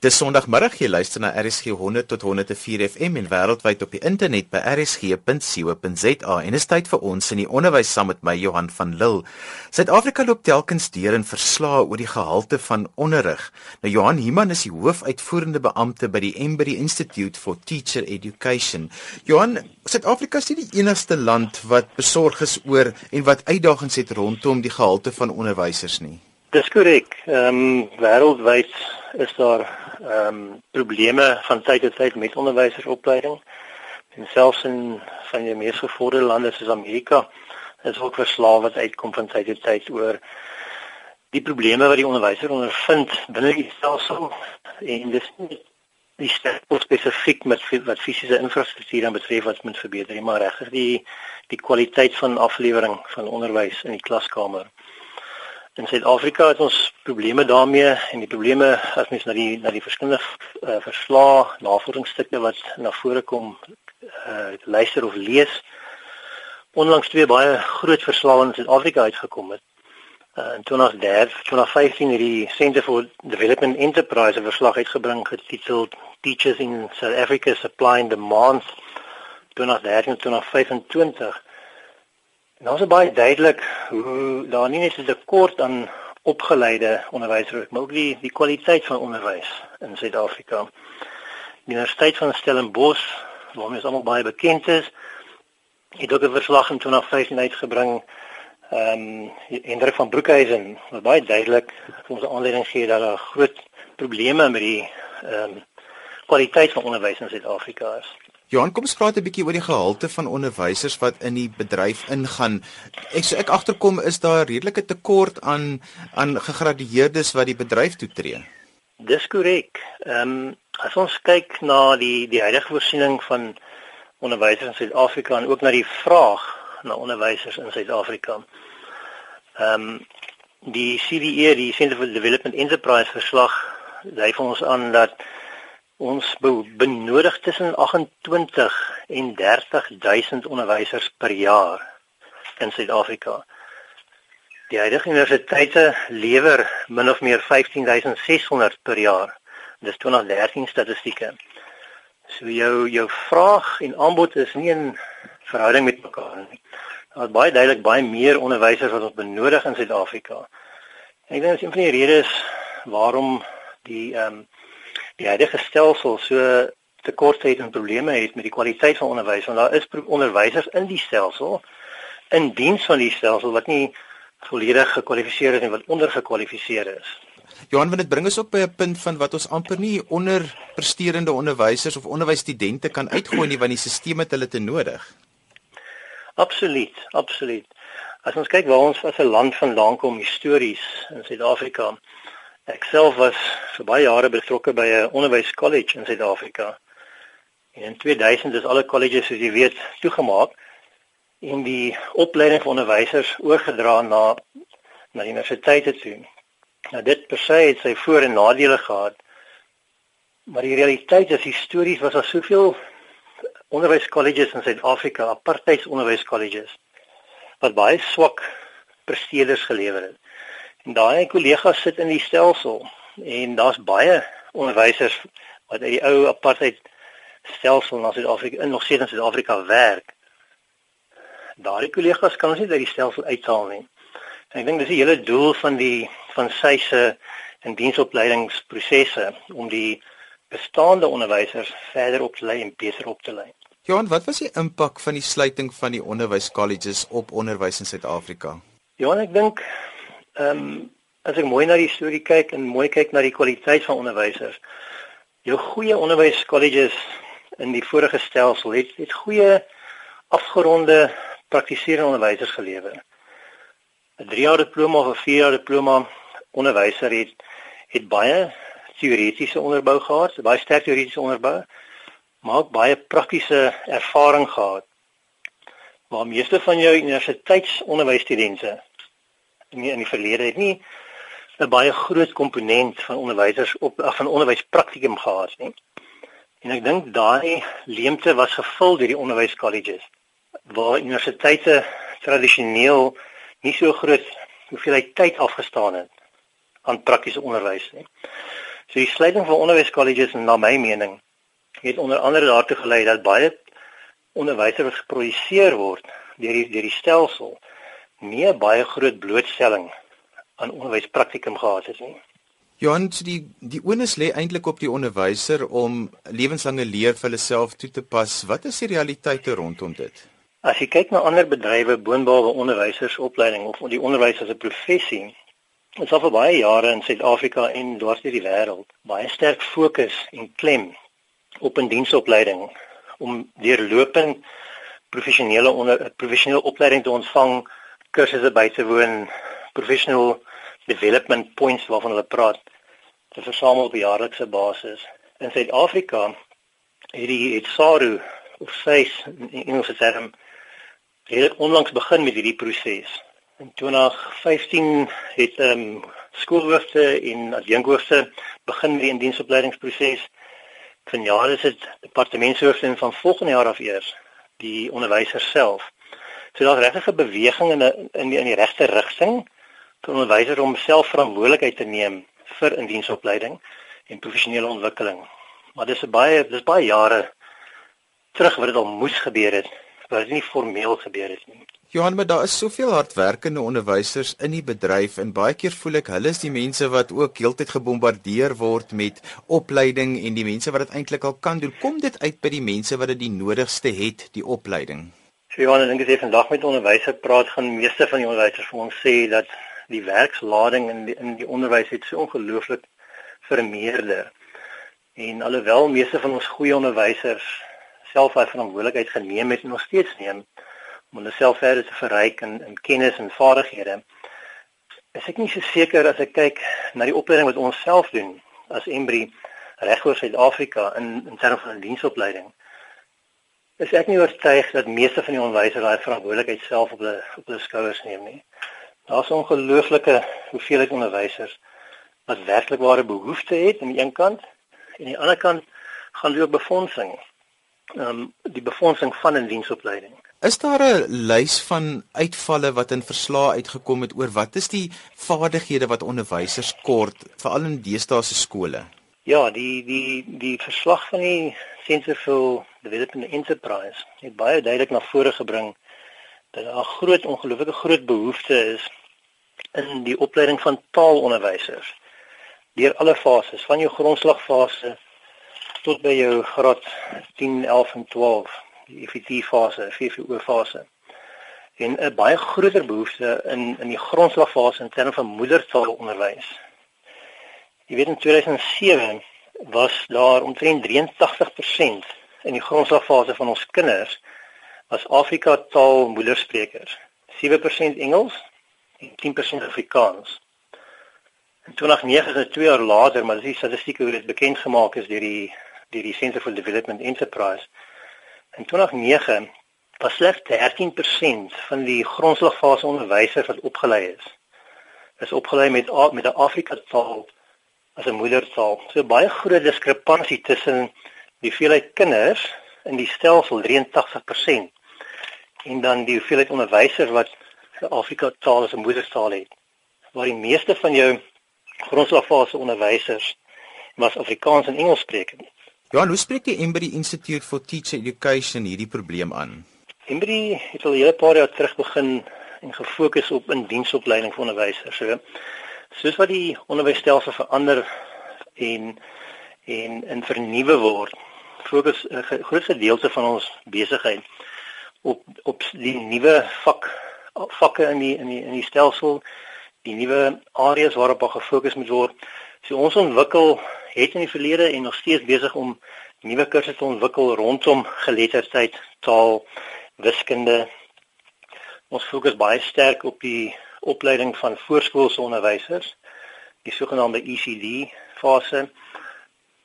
Dis Sondagmiddag jy luister na RSG 100 tot 104 FM en wêreldwyd op die internet by rsg.co.za en is tyd vir ons in die onderwys saam met my Johan van Lille. Suid-Afrika loop telkens deur in verslae oor die gehalte van onderrig. Nou Johan Himan is die hoofuitvoerende beampte by die Embry Institute for Teacher Education. Johan, Suid-Afrika is nie die enigste land wat besorg is oor en wat uitdagings het rondom die gehalte van onderwysers nie. Dis korrek. Ehm um, wêreldwyd is daar ehm um, probleme van tyd tot tyd met onderwysersopleiding. En selfs in van die mees gevorderde lande soos Amerika is ook verslae wat uitkom van tyd tot tyd oor die probleme wat die onderwyser ondervind binne die stelsel en dis nie die stelsel spesifiek met wat fisiese infrastruktuur dan betref wat moet verbeter, maar regtig die die kwaliteit van aflewering van onderwys in die klaskamer. In Suid-Afrika het ons probleme daarmee en die probleme as mens na die na die verskillende uh, verslae, navorsingsstukke wat na vore kom uh luister of lees. Onlangs twee baie groot verslae in Suid-Afrika uitgekom het. Uh in 2013, 2015 het die Centre for Development Enterprise 'n verslag uitgebring getiteld Teachers in South Africa Supply and Demand 2013-2025 Nou is baie duidelik hoe daar nie net 'n tekort aan opgeleide onderwysers, maar ook die die kwaliteit van onderwys in Suid-Afrika. Die Universiteit van Stellenbosch, waarmee ons almal baie bekend is, het ook 'n verslag in 2015 uitgebring. Ehm um, Hendrik van Broekhuizen wat baie duidelik ons aanleiding gee dat daar groot probleme met die ehm um, kwaliteit van onderwys in Suid-Afrika is. Johan, kom ons praat 'n bietjie oor die gehalte van onderwysers wat in die bedryf ingaan. Ek so ek agterkom is daar redelike tekort aan aan gegradueerdes wat die bedryf toetree. Dis korrek. Ehm um, as ons kyk na die die huidige voorsiening van onderwysers in Suid-Afrika en ook na die vraag na onderwysers in Suid-Afrika. Ehm um, die CDE, die Centre for Development Enterprise verslag, lei vir ons aan dat Ons benodig tussen 28 en 30000 onderwysers per jaar in Suid-Afrika. Die huidige universiteite lewer min of meer 15600 per jaar. Dis 2013 statistieke. So jou jou vraag en aanbod is nie in verhouding met mekaar nie. Daar is baie duidelik baie meer onderwysers wat ons benodig in Suid-Afrika. Ek dink dit is een van die redes waarom die ehm um, die huidige stelsel so tekortheid en probleme het met die kwaliteit van onderwys want daar is onderwysers in die stelsel in diens van die stelsel wat nie volledig gekwalifiseer is en wat ondergekwalifiseer is. Johan, want dit bring ons op by 'n punt van wat ons amper nie onderpresterende onderwysers of onderwysstudente kan uitgooi nie want die stelsel het hulle te nodig. Absoluut, absoluut. As ons kyk waar ons as 'n land vandaan kom histories in Suid-Afrika, Ek self was vir baie jare betrokke by 'n onderwyskollege in Suid-Afrika. En in 2000 is alle kolleges soos jy weet toegemaak en die opleiding van onderwysers oorgedra na na universiteite toe. Nou dit per se het sy voor- en nadele gehad. Maar die realiteit is histories was daar soveel onderwyskolleges in Suid-Afrika, apartheid onderwyskolleges wat baie swak presteerders gelewer het. Daai kollegas sit in die stelsel en daar's baie onderwysers wat uit die ou apartheid stelsel na Suid-Afrika in nog steeds in Suid-Afrika werk. Daai kollegas kan ons nie uit die stelsel uithaal nie. En ek dink dis die hele doel van die van sy se en diensopleidingsprosesse om die bestaande onderwysers verder op te lei en beter op te lei. Johan, wat was die impak van die sluiting van die onderwyskolleges op onderwys in Suid-Afrika? Johan, ek dink Ehm um, as ek mooi na die storie kyk en mooi kyk na die kwaliteit van onderwysers. Jou goeie onderwyskolleges in die vorige stelsel het het goeie afgeronde praktiserende onderwysers gelewer. 'n 3 jaar diploma of 'n 4 jaar diploma onderwyser het het baie teoretiese onderbou gehad, baie sterk teoretiese onderbou, maar ook baie praktiese ervaring gehad. Maar meeste van jou universiteitsonderwysstudente nie in die verlede het nie 'n baie groot komponent van onderwysers op van onderwyspraktikum gehad nie. En ek dink daai leemte was gevul deur die onderwyskolleges waar universiteite tradisioneel nie so groot hoeveelheid tyd afgestaan het aan praktiese onderwys nie. So die sluiting van onderwyskolleges na my mening het onder andere daartoe gelei dat baie onderwysers wat geproduseer word deur die deur die stelsel nie baie groot blootstelling aan onderwyspraktikum gehad het nie. Johan, die die onus lê eintlik op die onderwyser om lewenslange leer vir hulle self toe te pas. Wat is die realiteite rondom dit? As jy kyk na ander bedrywe boonbehalwe onderwysersopleiding of die onderwys as 'n professie, Ons het vir baie jare in Suid-Afrika en dwars deur die wêreld baie sterk fokus en klem op 'n diensopleiding om deurlopend professionele onder professionele opleiding te ontvang, kursusse by te woon, professional development points waarvan hulle praat te versamel op jaarlikse basis. In Suid-Afrika het die het SARU of SAIS in Engelse term het onlangs begin met hierdie proses In 2015 het ehm um, skoolhoofde en adjunkhoofde begin met die indiensopleidingsproses. Vanjaar is dit departementshoofde en van volgende jaar af eers die onderwysers self. So daar's regtig 'n beweging in 'n in die in die regte rigting vir onderwysers om self verantwoordelikheid te neem vir indiensopleiding en professionele ontwikkeling. Maar dis 'n baie dis baie jare terug wat dit al moes gebeur het, maar dit nie formeel gebeur het nie. Johan, maar daar is soveel hardwerkende onderwysers in die bedryf en baie keer voel ek hulle is die mense wat ook heeltyd gebombardeer word met opleiding en die mense wat dit eintlik al kan doen. Kom dit uit by die mense wat dit die nodigste het, die opleiding? So Johan, ek dink as jy vandag met onderwysers praat, gaan meeste van die onderwysers vir ons sê dat die werkslading in die, in die onderwys het so ongelooflik vermeerder. En alhoewel meeste van ons goeie onderwysers self hy verantwoordelikheid geneem het en nog steeds neem, om hulle self verder te verryk in in kennis en vaardighede. Is ek nie so seker as ek kyk na die opleiding wat ons self doen as Embry regoor Suid-Afrika in in terme van diensopleiding. Is ek nie oortuig dat meeste van die onderwysers daai verantwoordelikheid self op hulle op hulle skouers neem nie. Daar's ongelooflike hoeveelheid onderwysers wat werklik ware behoeftes het aan die een kant en aan die ander kant gaan hulle ook befondsing. Ehm um, die befondsing van 'n diensopleiding. Is daar 'n lys van uitvalle wat in verslae uitgekom het oor wat is die vaardighede wat onderwysers kort veral in deesdae se skole? Ja, die die die verslag van die Centre for Development Enterprise het baie duidelik na vore gebring dat daar 'n groot ongelooflike groot behoefte is in die opleiding van taalonderwysers deur alle fases van jou grondslagfase tot by jou graad 10, 11 en 12 die FET fase, VVO fase. En 'n baie groter behoefte in in die grondslagfase in terme van moedertaalonderwys. Jy weet in 2007 was daar omtrent 83% in die grondslagfase van ons kinders was Afrika taal moedersprekers. 7% Engels en 10% Afrikaans. In 2009 is dit 2 jaar later, maar dis die statistieke hoe dit bekend gemaak is deur die deur die Center for Development Enterprise In 2009 was slegs 13% van die grondslagfase onderwysers wat opgelei is. Is opgelei met met 'n Afrika taal as 'n moedertaal. So baie groot diskrepansie tussen die hoeveelheid kinders in die stelsel 83% en dan die hoeveelheid onderwysers wat Afrika taal as 'n moedertaal het. Waar die meeste van jou grondslagfase onderwysers was Afrikaans en Engels sprekend. Ja, hoe spreek die Embry Institute for Teacher Education hierdie probleem aan? Embry het al 'n hele paar jaar terug begin en gefokus op indiensopleiding vir onderwysers. So, soos wat die onderwysstelsel verander en en in vernuwe word, fokus 'n groot gedeelte van ons besigheid op op die nuwe vak vakke in die in die in die stelsel, die nuwe areas waarop daar gefokus moet word. So ons ontwikkel het in die verlede en nog steeds besig om nuwe kursusse te ontwikkel rondom geletterdheid, taal, wiskunde. Ons fokus baie sterk op die opleiding van voorskoolse onderwysers, die sogenaamde ECD fase.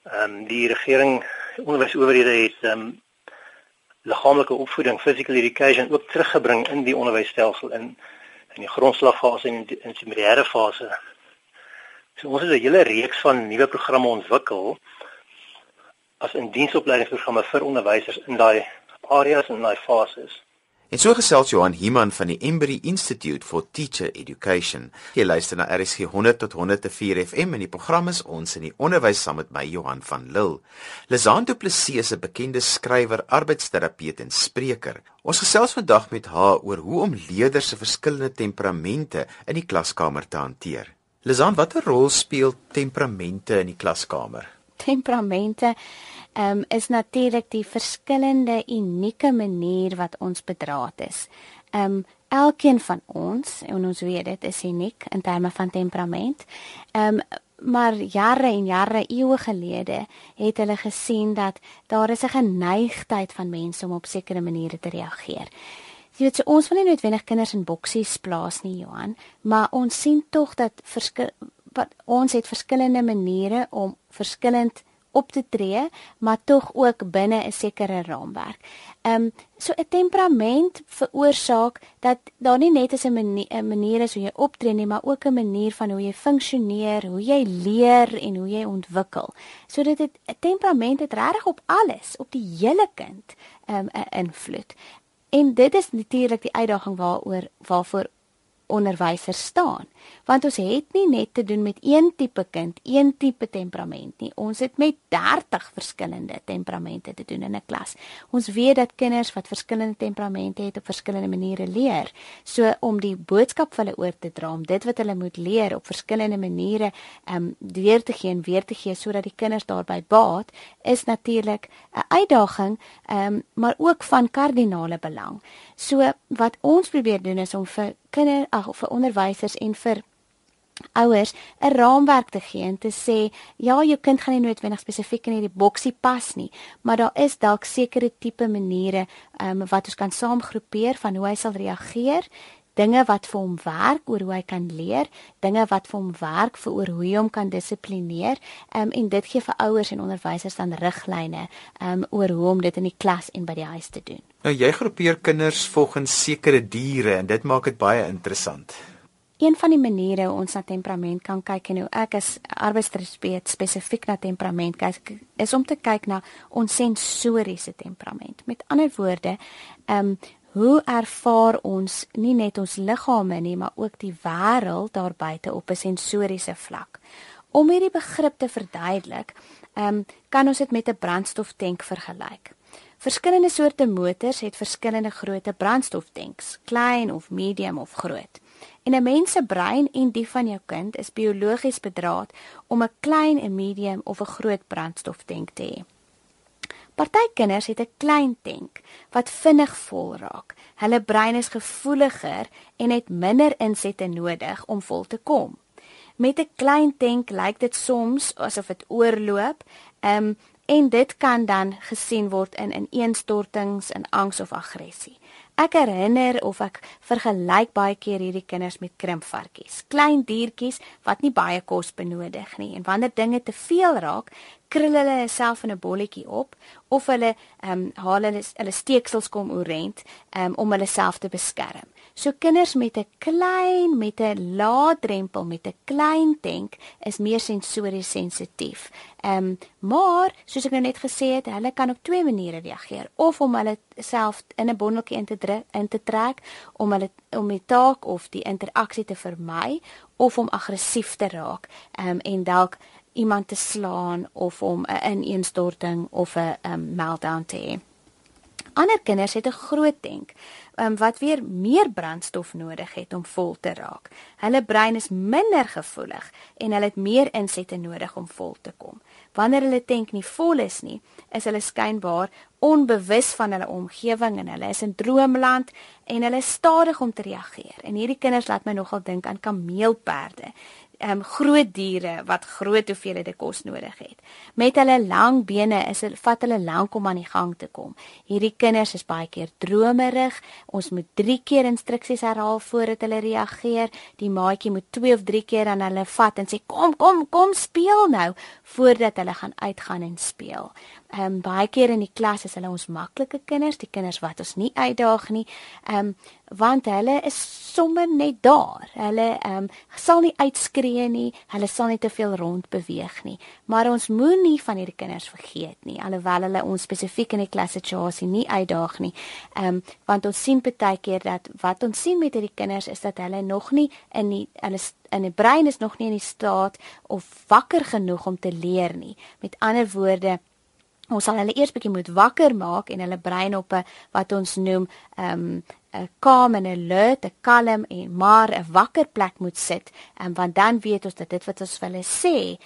Ehm um, die regering onderwysowerhede het ehm um, liggaamlike opvoeding, physical education ook teruggebring in die onderwysstelsel in in die grondslagfase en in die intermediêre fase So ons het 'n hele reeks van nuwe programme ontwikkel as 'n diensopleidingsprogramme vir onderwysers in daai areas en daai fases. En so gesels Johan Himan van die Embry Institute for Teacher Education. Jy luister na RSG 100 tot 104 FM en die program is ons in die onderwys saam met my Johan van Lille. Lizaan Du Plessis is 'n bekende skrywer, arbeidsterapeut en spreker. Ons gesels vandag met haar oor hoe om leerders se verskillende temperamente in die klaskamer te hanteer. Lizaan, watter rol speel temperamente in die klaskamer? Temperamente um, is natuurlik die verskillende unieke manier wat ons bedraad is. Um elkeen van ons, en ons weet dit is uniek in terme van temperament. Um maar jare en jare eeue gelede het hulle gesien dat daar is 'n geneigtheid van mense om op sekere maniere te reageer. Jy weet, so ons wil nie noodwendig kinders in boksies plaas nie, Johan, maar ons sien tog dat verskil wat ons het verskillende maniere om verskillend op te tree, maar tog ook binne 'n sekere raamwerk. Ehm um, so 'n temperament veroorsaak dat daar nie net 'n manier, manier is hoe jy optree nie, maar ook 'n manier van hoe jy funksioneer, hoe jy leer en hoe jy ontwikkel. So dit het 'n temperament het regtig op alles, op die hele kind ehm um, 'n invloed. En dit is natuurlik die uitdaging waaroor waarvoor onderwysers staan want ons het nie net te doen met een tipe kind, een tipe temperament nie. Ons het met 30 verskillende temperamente te doen in 'n klas. Ons weet dat kinders wat verskillende temperamente het op verskillende maniere leer. So om die boodskap vir hulle oor te dra, om dit wat hulle moet leer op verskillende maniere ehm um, weer te gee en weer te gee sodat die kinders daarbey baat, is natuurlik 'n uitdaging, ehm um, maar ook van kardinale belang. So wat ons probeer doen is om vir kinders, ag vir onderwysers en vir ouers 'n raamwerk te gee en te sê ja jou kind gaan nie noodwendig spesifiek in hierdie boksie pas nie maar daar is dalk sekere tipe maniere um, wat ons kan saamgroepeer van hoe hy sal reageer dinge wat vir hom werk oor hoe hy kan leer dinge wat vir hom werk vir oor hoe hy hom kan dissiplineer um, en dit gee vir ouers en onderwysers dan riglyne um, oor hoe om dit in die klas en by die huis te doen nou jy groepeer kinders volgens sekere diere en dit maak dit baie interessant Een van die maniere ons na temperament kan kyk en hoe ek as arbeidsterapeut spesifiek na temperament kyk is om te kyk na ons sensoriese temperament. Met ander woorde, ehm um, hoe ervaar ons nie net ons liggame nie, maar ook die wêreld daar buite op 'n sensoriese vlak. Om hierdie begrip te verduidelik, um, kan ons dit met 'n brandstoftank vergelyk. Verskillende soorte motors het verskillende grootte brandstoftanks, klein of medium of groot. En 'n mens se brein en die van jou kind is biologies bedraad om 'n klein, 'n medium of 'n groot brandstoftank te hê. Party kinders het 'n klein tank wat vinnig vol raak. Hulle brein is gevoeliger en het minder insette nodig om vol te kom. Met 'n klein tank lyk dit soms asof dit oorloop, um, en dit kan dan gesien word in ineenstortings in angs of aggressie. Ek herinner of ek vergelyk baie keer hierdie kinders met krimpvarkies, klein diertjies wat nie baie kos benodig nie en wanneer dinge te veel raak, krul hulle self in 'n bolletjie op of hulle ehm um, haal hulle hulle steeksels kom oorent um, om hulle self te beskerm. So kinders met 'n klein met 'n lae drempel met 'n klein tank is meer sensories sensitief. Ehm um, maar soos ek nou net gesê het, hulle kan op twee maniere reageer of om hulle self in 'n bondeltjie in te druk in te trek om hulle om die taak of die interaksie te vermy of om aggressief te raak ehm um, en dalk iemand te slaan of om 'n ineenstorting of 'n um, meltdown te hê. Ander kinders het 'n groot tank um, wat weer meer brandstof nodig het om vol te raak. Hulle brein is minder gevoelig en hulle het meer insette nodig om vol te kom. Wanneer hulle tank nie vol is nie, is hulle skynbaar onbewus van hulle omgewing en hulle is in droomland en hulle is stadig om te reageer. En hierdie kinders laat my nogal dink aan kameelperde um, groot diere wat groot hoeveelhede kos nodig het. Met hulle lang bene is dit vat hulle lank om aan die gang te kom. Hierdie kinders is baie keer dromerig. Ons moet 3 keer instruksies herhaal voordat hulle reageer. Die maatjie moet 2 of 3 keer aan hulle vat en sê kom kom kom speel nou voordat hulle gaan uitgaan en speel. Ehm um, baie keer in die klas is hulle ons maklike kinders, die kinders wat ons nie uitdaag nie. Ehm um, want hulle is sommer net daar. Hulle ehm um, sal nie uitskree nie, hulle sal nie te veel rond beweeg nie. Maar ons moenie van hierdie kinders vergeet nie, alhoewel hulle ons spesifiek in die klassituasie nie uitdaag nie. Ehm um, want ons sien baie keer dat wat ons sien met hierdie kinders is dat hulle nog nie in die hulle in die brein is nog nie in die staat of wakker genoeg om te leer nie. Met ander woorde Ons sal hulle eers bietjie moet wakker maak en hulle brein op 'n wat ons noem ehm um, 'n calm en alert, 'n kalm en maar 'n wakker plek moet sit, um, want dan weet ons dat dit wat ons vir hulle sê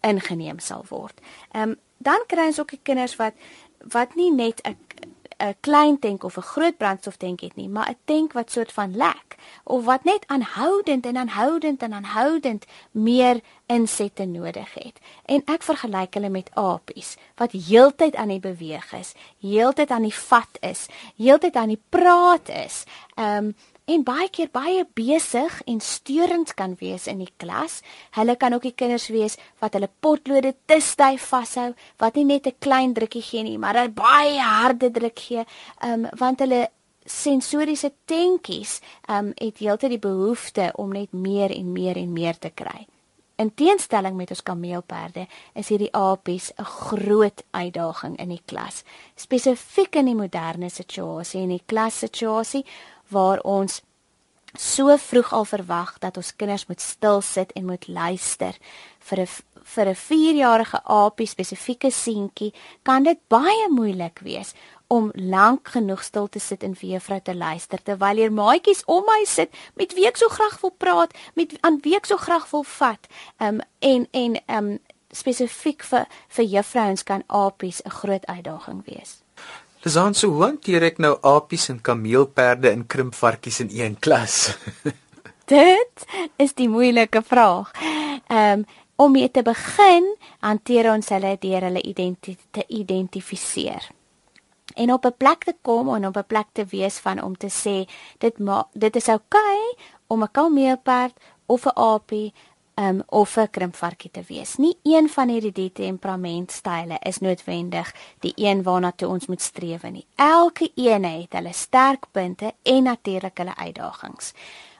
ingeneem sal word. Ehm um, dan kry ons ook die kinders wat wat nie net 'n 'n klein tank of 'n groot brandstoftank het nie, maar 'n tank wat soort van lek of wat net aanhoudend en aanhoudend en aanhoudend meer insette nodig het. En ek vergelyk hulle met apies wat heeltyd aan die beweeg is, heeltyd aan die vat is, heeltyd aan die praat is. Ehm um, en baie keer baie besig en steurend kan wees in die klas. Hulle kan ook die kinders wees wat hulle potlode te styf vashou, wat nie net 'n klein drukkie gee nie, maar 'n baie harde druk gee, um, want hulle sensoriese tentjies um, het heeltyd die behoefte om net meer en meer en meer te kry. In teenstelling met ons kameelperde is hierdie apies 'n groot uitdaging in die klas, spesifiek in die moderne situasie en die klassituasie waar ons so vroeg al verwag dat ons kinders moet stil sit en moet luister. Vir 'n vir 'n 4-jarige aapie spesifieke seentjie kan dit baie moeilik wees om lank genoeg stil te sit en vir juffrou te luister terwyl hier maatjies om my sit met wie ek so graag wil praat met aan wie ek so graag wil vat. Um, en en um, spesifiek vir vir juffrouens kan apies 'n groot uitdaging wees Lizaan, so hoe hanteer ek nou apies en kameelperde en krimpvarkies in een klas? Dit is die moeilike vraag. Ehm um, om mee te begin, hanteer ons hulle deur hulle identiteit te identifiseer. En op 'n plek te kom en op 'n plek te wees van om te sê dit ma dit is oukei okay om 'n kameelperd of 'n apie um, of 'n krimpvarkie te wees. Nie een van hierdie temperamentstyle is noodwendig die een waarna toe ons moet streef nie. Elke een het hulle sterkpunte en natuurlik hulle uitdagings.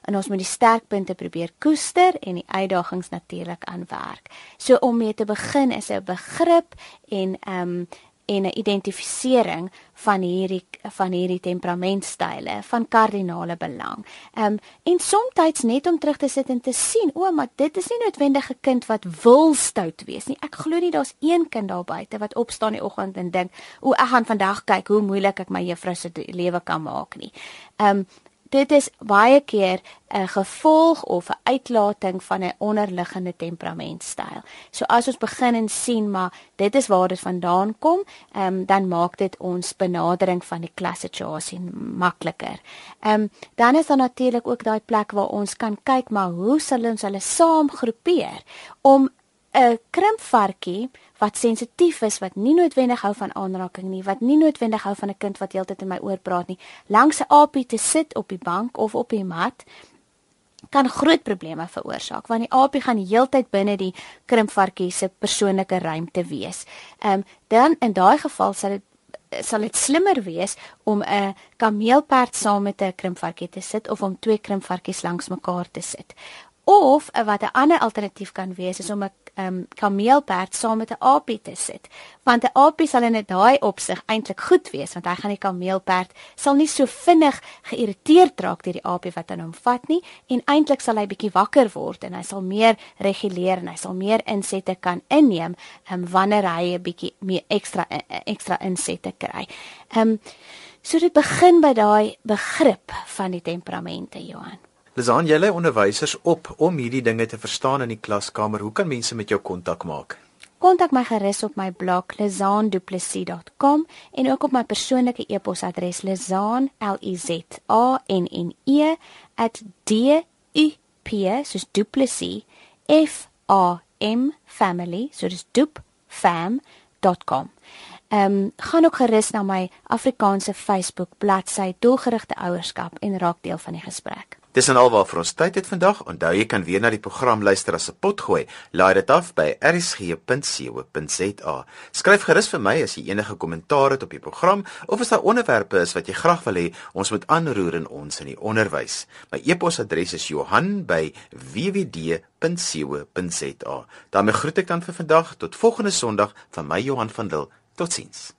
En ons moet die sterkpunte probeer koester en die uitdagings natuurlik aanwerk. So om mee te begin is 'n begrip en ehm um, en 'n identifisering van hierdie van hierdie temperamentstyle van kardinale belang. Ehm um, en soms net om terug te sit en te sien, o, maar dit is nie noodwendig 'n kind wat wil stout wees nie. Ek glo nie daar's een kind daar buite wat opstaan die oggend en dink, o, ek gaan vandag kyk hoe moeilik ek my juffrou se lewe kan maak nie. Ehm um, dit is baie keer 'n gevolg of 'n uitlating van 'n onderliggende temperamentstyl. So as ons begin en sien maar dit is waar dit vandaan kom, um, dan maak dit ons benadering van die klassituasie makliker. Ehm um, dan is daar natuurlik ook daai plek waar ons kan kyk maar hoe sal ons hulle saam groepeer om 'n krimpvarkie wat sensitief is, wat nie noodwendig hou van aanraking nie, wat nie noodwendig hou van 'n kind wat heeltyd in my oor praat nie, langs 'n aapie te sit op die bank of op die mat kan groot probleme veroorsaak want die aapie gaan heeltyd binne die krimpvarkie se persoonlike ruimte wees. Ehm um, dan in daai geval sal dit sal dit slimmer wees om 'n kameelperd saam met 'n krimpvarkie te sit of om twee krimpvarkies langs mekaar te sit. Of wat 'n ander alternatief kan wees is om 'n um, kameelperd saam met 'n apie te sit. Want 'n apie sal in daai opsig eintlik goed wees want hy gaan die kameelperd sal nie so vinnig geïrriteerd raak deur die apie wat aan hom vat nie en eintlik sal hy bietjie wakker word en hy sal meer reguleer en hy sal meer insette kan inneem um, wanneer hy 'n bietjie meer ekstra e, e, ekstra insette kry. Ehm um, so dit begin by daai begrip van die temperamente Johan. Lizaan, jy lei onderwysers op om hierdie dinge te verstaan in die klaskamer. Hoe kan mense met jou kontak maak? Kontak my gerus op my blog lizaanduplessis.com en ook op my persoonlike e-posadres lizaan l i z a n n e @ d u p soos duplessis f a m family soos dupfam.com. Ehm um, gaan ook gerus na my Afrikaanse Facebook bladsy Doelgerigte Ouerskap en raak deel van die gesprek. Dis en alwaar vir ons tyd het vandag. Onthou jy kan weer na die program luister as 'n pot gooi. Laai dit af by rsg.co.za. Skryf gerus vir my as jy enige kommentaar het op die program of as daar onderwerpe is wat jy graag wil hê ons moet aanroer in ons in die onderwys. My e-posadres is johan@wwd.co.za. daarmee groet ek dan vir vandag tot volgende Sondag van my Johan van Dil. Totsiens.